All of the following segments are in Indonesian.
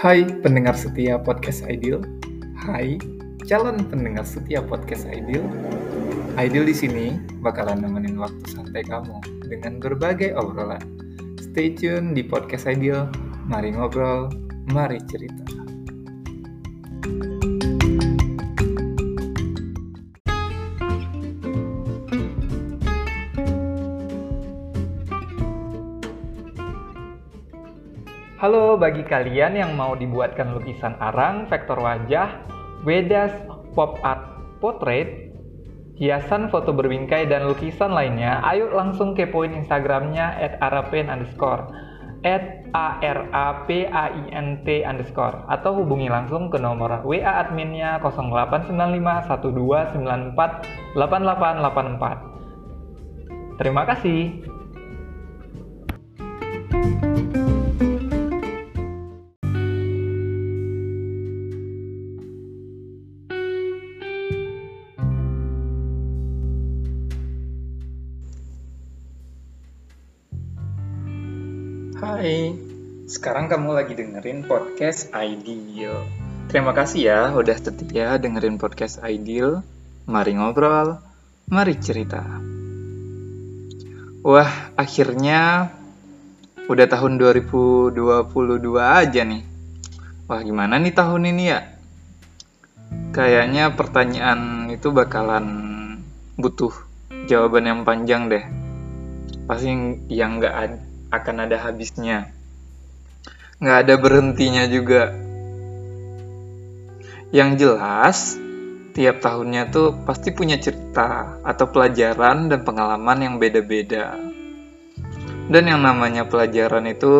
Hai pendengar setia podcast Ideal. Hai calon pendengar setia podcast Ideal. Ideal di sini bakalan nemenin waktu santai kamu dengan berbagai obrolan. Stay tune di podcast Ideal. Mari ngobrol, mari cerita. Halo bagi kalian yang mau dibuatkan lukisan arang, vektor wajah, wedas, pop art, portrait, hiasan foto berbingkai dan lukisan lainnya, ayo langsung kepoin Instagramnya at arapain underscore. At a r a p a i n t underscore. Atau hubungi langsung ke nomor WA adminnya 0895 Terima kasih. Sekarang kamu lagi dengerin podcast Ideal. Terima kasih ya udah setia dengerin podcast Ideal. Mari ngobrol, mari cerita. Wah, akhirnya udah tahun 2022 aja nih. Wah, gimana nih tahun ini ya? Kayaknya pertanyaan itu bakalan butuh jawaban yang panjang deh. Pasti yang nggak akan ada habisnya. Nggak ada berhentinya juga. Yang jelas, tiap tahunnya tuh pasti punya cerita atau pelajaran dan pengalaman yang beda-beda. Dan yang namanya pelajaran itu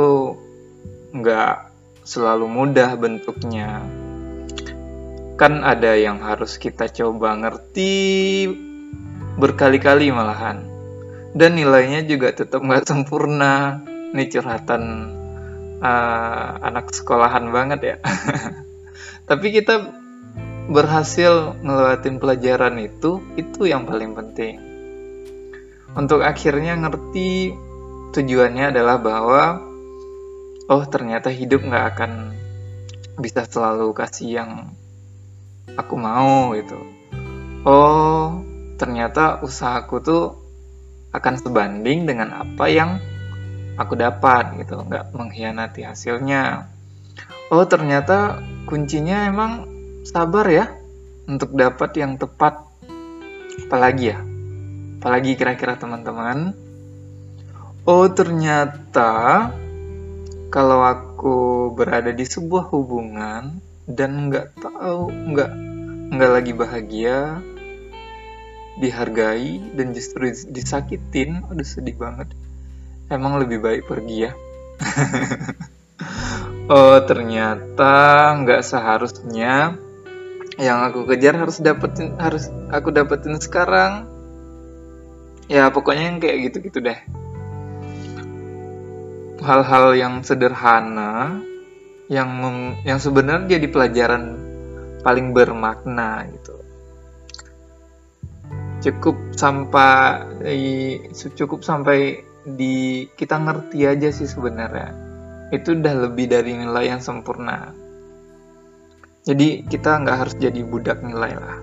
nggak selalu mudah bentuknya. Kan ada yang harus kita coba ngerti berkali-kali malahan dan nilainya juga tetap nggak sempurna ini curhatan uh, anak sekolahan banget ya. Tapi kita berhasil ngelewatin pelajaran itu itu yang paling penting. Untuk akhirnya ngerti tujuannya adalah bahwa oh ternyata hidup nggak akan bisa selalu kasih yang aku mau gitu. Oh ternyata usahaku tuh akan sebanding dengan apa yang aku dapat gitu nggak mengkhianati hasilnya. Oh ternyata kuncinya emang sabar ya untuk dapat yang tepat. Apalagi ya? Apalagi kira-kira teman-teman. Oh ternyata kalau aku berada di sebuah hubungan dan nggak tahu nggak nggak lagi bahagia dihargai dan justru disakitin aduh sedih banget emang lebih baik pergi ya? Oh ternyata nggak seharusnya. Yang aku kejar harus dapetin harus aku dapetin sekarang. Ya pokoknya yang kayak gitu-gitu deh. Hal-hal yang sederhana yang mem, yang sebenarnya jadi pelajaran paling bermakna gitu. Cukup sampai cukup sampai di kita ngerti aja sih sebenarnya. Itu udah lebih dari nilai yang sempurna. Jadi kita nggak harus jadi budak nilai lah.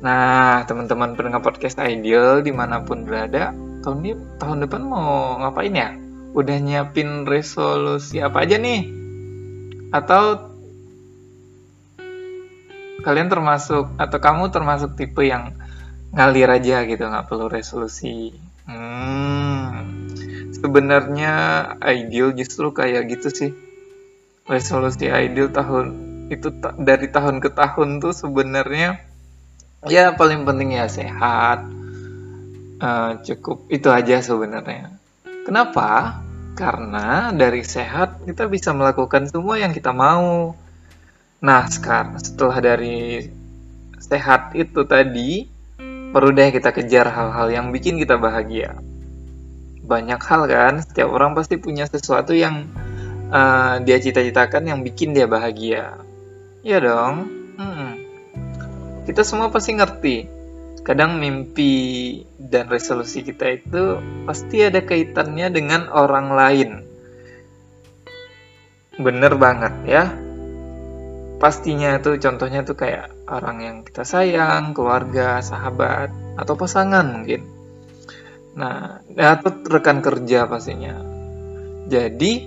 Nah teman-teman pendengar podcast ideal di mana pun berada tahun ini tahun depan mau ngapain ya? Udah nyiapin resolusi apa aja nih? Atau kalian termasuk atau kamu termasuk tipe yang ngalir aja gitu nggak perlu resolusi? Hmm, sebenarnya ideal justru kayak gitu sih. Resolusi ideal tahun itu ta dari tahun ke tahun tuh sebenarnya ya paling penting ya sehat uh, cukup itu aja sebenarnya. Kenapa? Karena dari sehat kita bisa melakukan semua yang kita mau. Nah sekarang setelah dari sehat itu tadi perlu deh kita kejar hal-hal yang bikin kita bahagia. Banyak hal kan, setiap orang pasti punya sesuatu yang uh, dia cita-citakan yang bikin dia bahagia. Ya dong. Hmm. Kita semua pasti ngerti. Kadang mimpi dan resolusi kita itu pasti ada kaitannya dengan orang lain. bener banget ya pastinya tuh contohnya tuh kayak orang yang kita sayang, keluarga, sahabat, atau pasangan mungkin. Nah, atau rekan kerja pastinya. Jadi,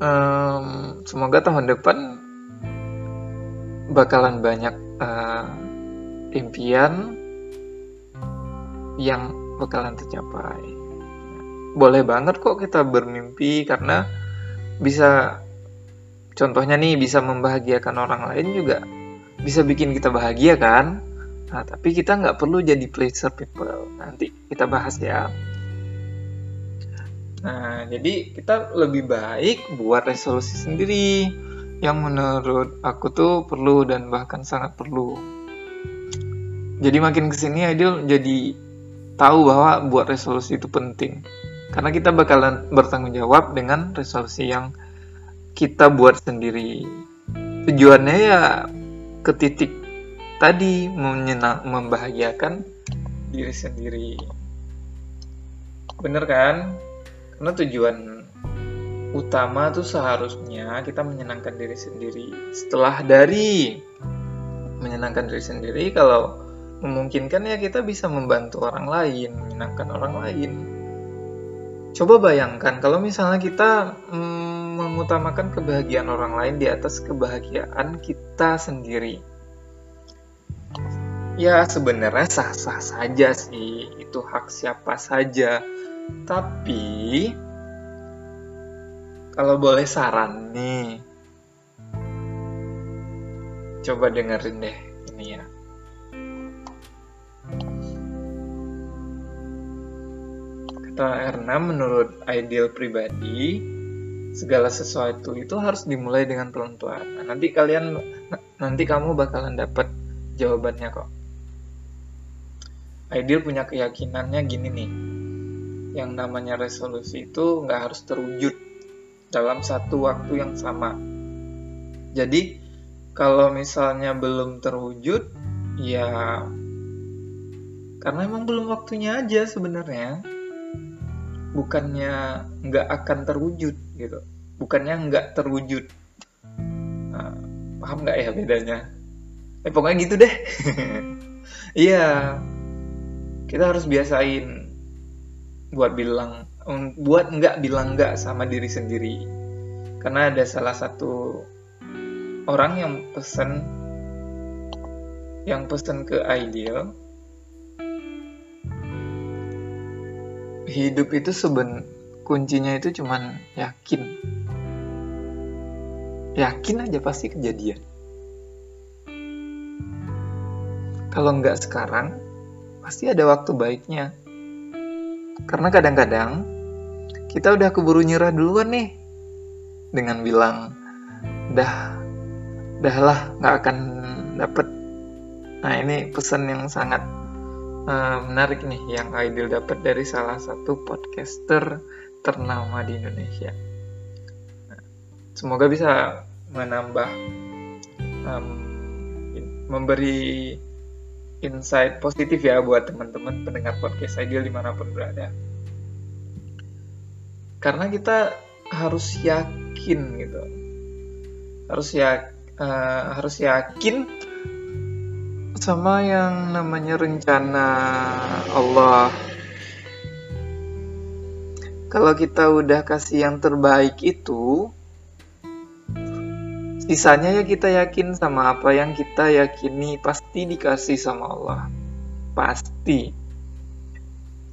um, semoga tahun depan bakalan banyak uh, impian yang bakalan tercapai. Boleh banget kok kita bermimpi karena bisa contohnya nih bisa membahagiakan orang lain juga bisa bikin kita bahagia kan nah tapi kita nggak perlu jadi pleasure people. Nanti kita bahas ya. Nah jadi kita lebih baik buat resolusi sendiri. Yang menurut aku tuh perlu dan bahkan sangat perlu. Jadi makin ke sini Aidil jadi tahu bahwa buat resolusi itu penting. Karena kita bakalan bertanggung jawab dengan resolusi yang kita buat sendiri. Tujuannya ya ke titik tadi menyenang, membahagiakan diri sendiri. Bener kan? Karena tujuan utama tuh seharusnya kita menyenangkan diri sendiri. Setelah dari menyenangkan diri sendiri, kalau memungkinkan ya kita bisa membantu orang lain, menyenangkan orang lain. Coba bayangkan kalau misalnya kita hmm, mengutamakan kebahagiaan orang lain di atas kebahagiaan kita sendiri. Ya sebenarnya sah-sah saja sih, itu hak siapa saja. Tapi kalau boleh saran nih, coba dengerin deh ini ya. Kata Erna menurut ideal pribadi, segala sesuatu itu harus dimulai dengan pelan-pelan. Nah, nanti kalian nanti kamu bakalan dapat jawabannya kok. Ideal punya keyakinannya gini nih, yang namanya resolusi itu nggak harus terwujud dalam satu waktu yang sama. Jadi kalau misalnya belum terwujud, ya karena emang belum waktunya aja sebenarnya. Bukannya nggak akan terwujud gitu. Bukannya nggak terwujud. Nah, paham nggak ya bedanya? Eh pokoknya gitu deh. Iya kita harus biasain buat bilang buat nggak bilang nggak sama diri sendiri. Karena ada salah satu orang yang pesen yang pesen ke ideal hidup itu seben kuncinya itu cuman yakin. Yakin aja pasti kejadian. Kalau nggak sekarang pasti ada waktu baiknya. Karena kadang-kadang kita udah keburu nyerah duluan nih. Dengan bilang dah dah lah nggak akan dapet. Nah ini pesan yang sangat uh, menarik nih yang Aidil dapat dari salah satu podcaster ternama di Indonesia. Semoga bisa menambah um, memberi insight positif ya buat teman-teman pendengar podcast Ideal di mana pun berada. Karena kita harus yakin gitu, harus ya uh, harus yakin sama yang namanya rencana Allah. Kalau kita udah kasih yang terbaik itu, sisanya ya kita yakin sama apa yang kita yakini pasti dikasih sama Allah. Pasti.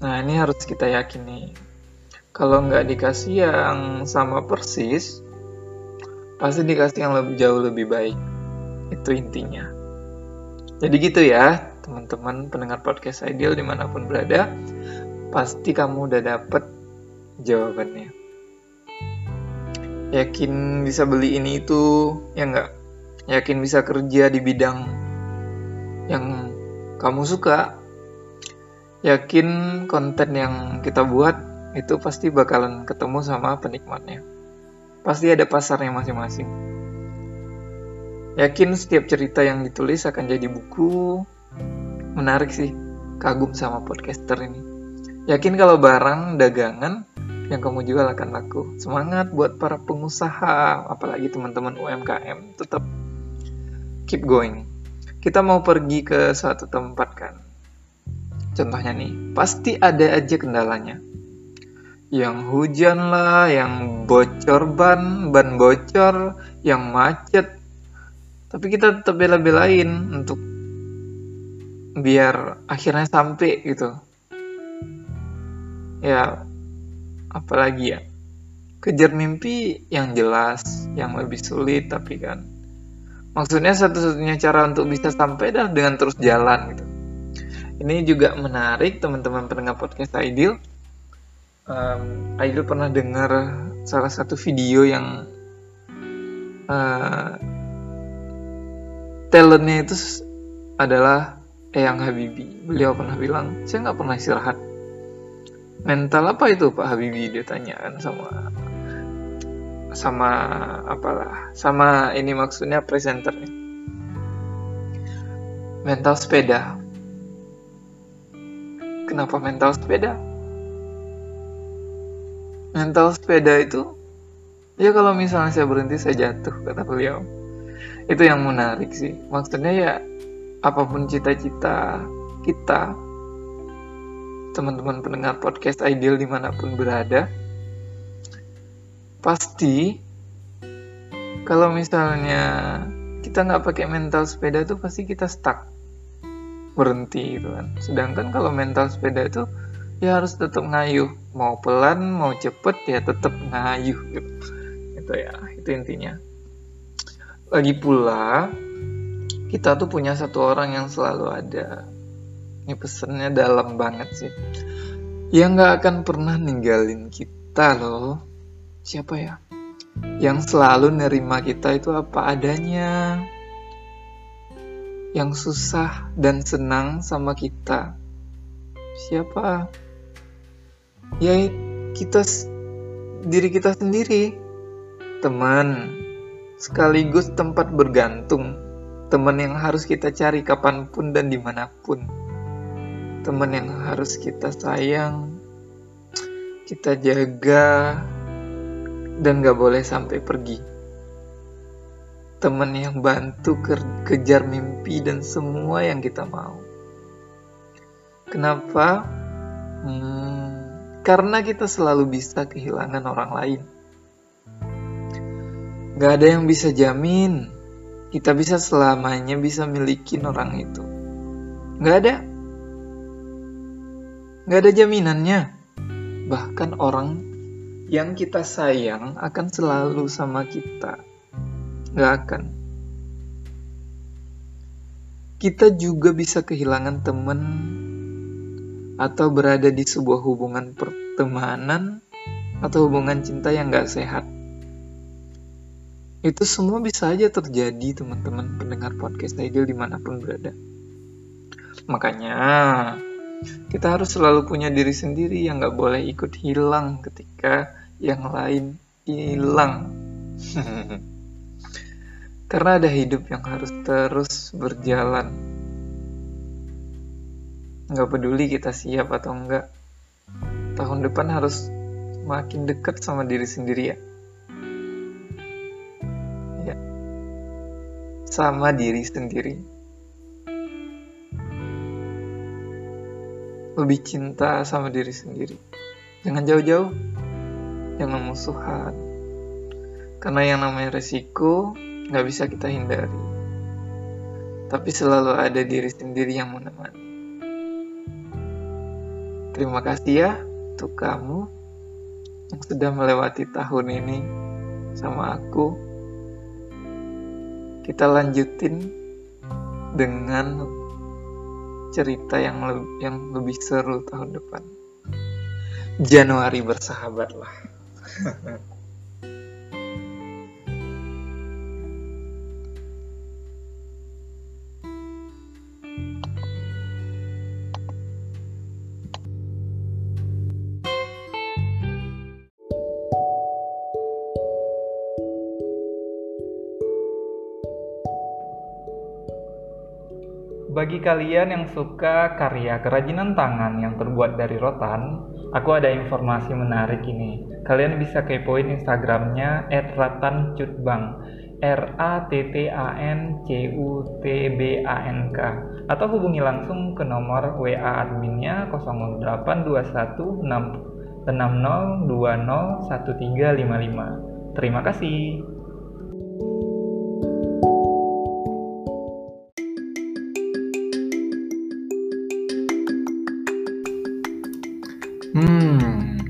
Nah ini harus kita yakini. Kalau nggak dikasih yang sama persis, pasti dikasih yang lebih jauh lebih baik. Itu intinya. Jadi gitu ya, teman-teman pendengar podcast Ideal di mana pun berada, pasti kamu udah dapet jawabannya. Yakin bisa beli ini itu, ya enggak? Yakin bisa kerja di bidang yang kamu suka? Yakin konten yang kita buat itu pasti bakalan ketemu sama penikmatnya. Pasti ada pasarnya masing-masing. Yakin setiap cerita yang ditulis akan jadi buku. Menarik sih, kagum sama podcaster ini. Yakin kalau barang dagangan yang kamu jual akan laku. Semangat buat para pengusaha, apalagi teman-teman UMKM, tetap keep going. Kita mau pergi ke suatu tempat kan. Contohnya nih, pasti ada aja kendalanya. Yang hujan lah, yang bocor ban, ban bocor, yang macet. Tapi kita tetap bela-belain untuk biar akhirnya sampai gitu. Ya, apalagi ya? Kejar mimpi yang jelas yang lebih sulit tapi kan. Maksudnya satu-satunya cara untuk bisa sampai adalah dengan terus jalan gitu. Ini juga menarik teman-teman pendengar podcast Aidil. Um, Aidil pernah dengar salah satu video yang uh, talentnya itu adalah Eyang Habibi. Beliau pernah bilang saya nggak pernah istirahat mental apa itu Pak Habibie? Dia tanya kan sama sama apalah sama ini maksudnya presenternya mental sepeda. Kenapa mental sepeda? Mental sepeda itu ya kalau misalnya saya berhenti saya jatuh kata beliau. Itu yang menarik sih. Maksudnya ya apa pun cita-cita kita teman-teman pendengar podcast Ideal di mana pun berada, pasti kalau misalnya kita nggak pakai mental sepeda itu pasti kita stuck berhenti gitu kan. Sedangkan kalau mental sepeda itu ya harus tetap ngayuh, mau pelan mau cepet ya tetap ngayuh gitu. Itu ya, itu intinya. Lagi pula kita tuh punya satu orang yang selalu ada ini pesannya dalam banget sih. Yang nggak akan pernah ninggalin kita loh. Siapa ya? Yang selalu nerima kita itu apa adanya. Yang susah dan senang sama kita. Siapa? Ya kita diri kita sendiri. Teman sekaligus tempat bergantung. Teman yang harus kita cari kapan pun dan di mana pun teman yang harus kita sayang, kita jaga, dan gak boleh sampai pergi. Teman yang bantu ke kejar mimpi dan semua yang kita mau. Kenapa? Hmm, karena kita selalu bisa kehilangan orang lain. Gak ada yang bisa jamin kita bisa selamanya bisa milikin orang itu. Gak ada. Gak ada jaminannya. Bahkan orang yang kita sayang akan selalu sama kita. Gak akan. Kita juga bisa kehilangan teman atau berada di sebuah hubungan pertemanan atau hubungan cinta yang gak sehat. Itu semua bisa aja terjadi teman-teman pendengar podcast Ideal di mana pun berada. Makanya kita harus selalu punya diri sendiri yang gak boleh ikut hilang ketika yang lain hilang. Karena ada hidup yang harus terus berjalan. Gak peduli kita siap atau enggak. Tahun depan harus makin dekat sama diri sendiri ya. Ya. Sama diri sendiri. Lebih cinta sama diri sendiri. Jangan jauh-jauh, jangan musuhan. Karena yang namanya resiko nggak bisa kita hindari. Tapi selalu ada diri sendiri yang menemani. Terima kasih ya untuk kamu yang sudah melewati tahun ini sama aku. Kita lanjutin dengan cerita yang lebih, yang lebih seru tahun depan. Januari bersahabat Bagi kalian yang suka karya kerajinan tangan yang terbuat dari rotan, aku ada informasi menarik ini. Kalian bisa kepoin Instagramnya @ratancutbang. R A T T A N C U T B A N K atau hubungi langsung ke nomor WA adminnya 0821 60201355. Terima kasih. Hmm,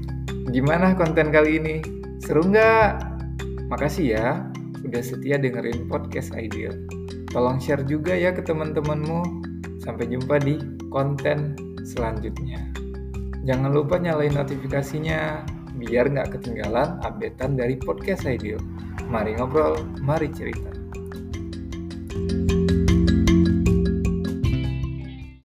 gimana konten kali ini? Seru nggak? Makasih ya udah setia dengerin podcast Ideal. Tolong share juga ya ke teman-temanmu. Sampai jumpa di konten selanjutnya. Jangan lupa nyalain notifikasinya biar nggak ketinggalan updatean dari podcast Ideal. Mari ngobrol, mari cerita.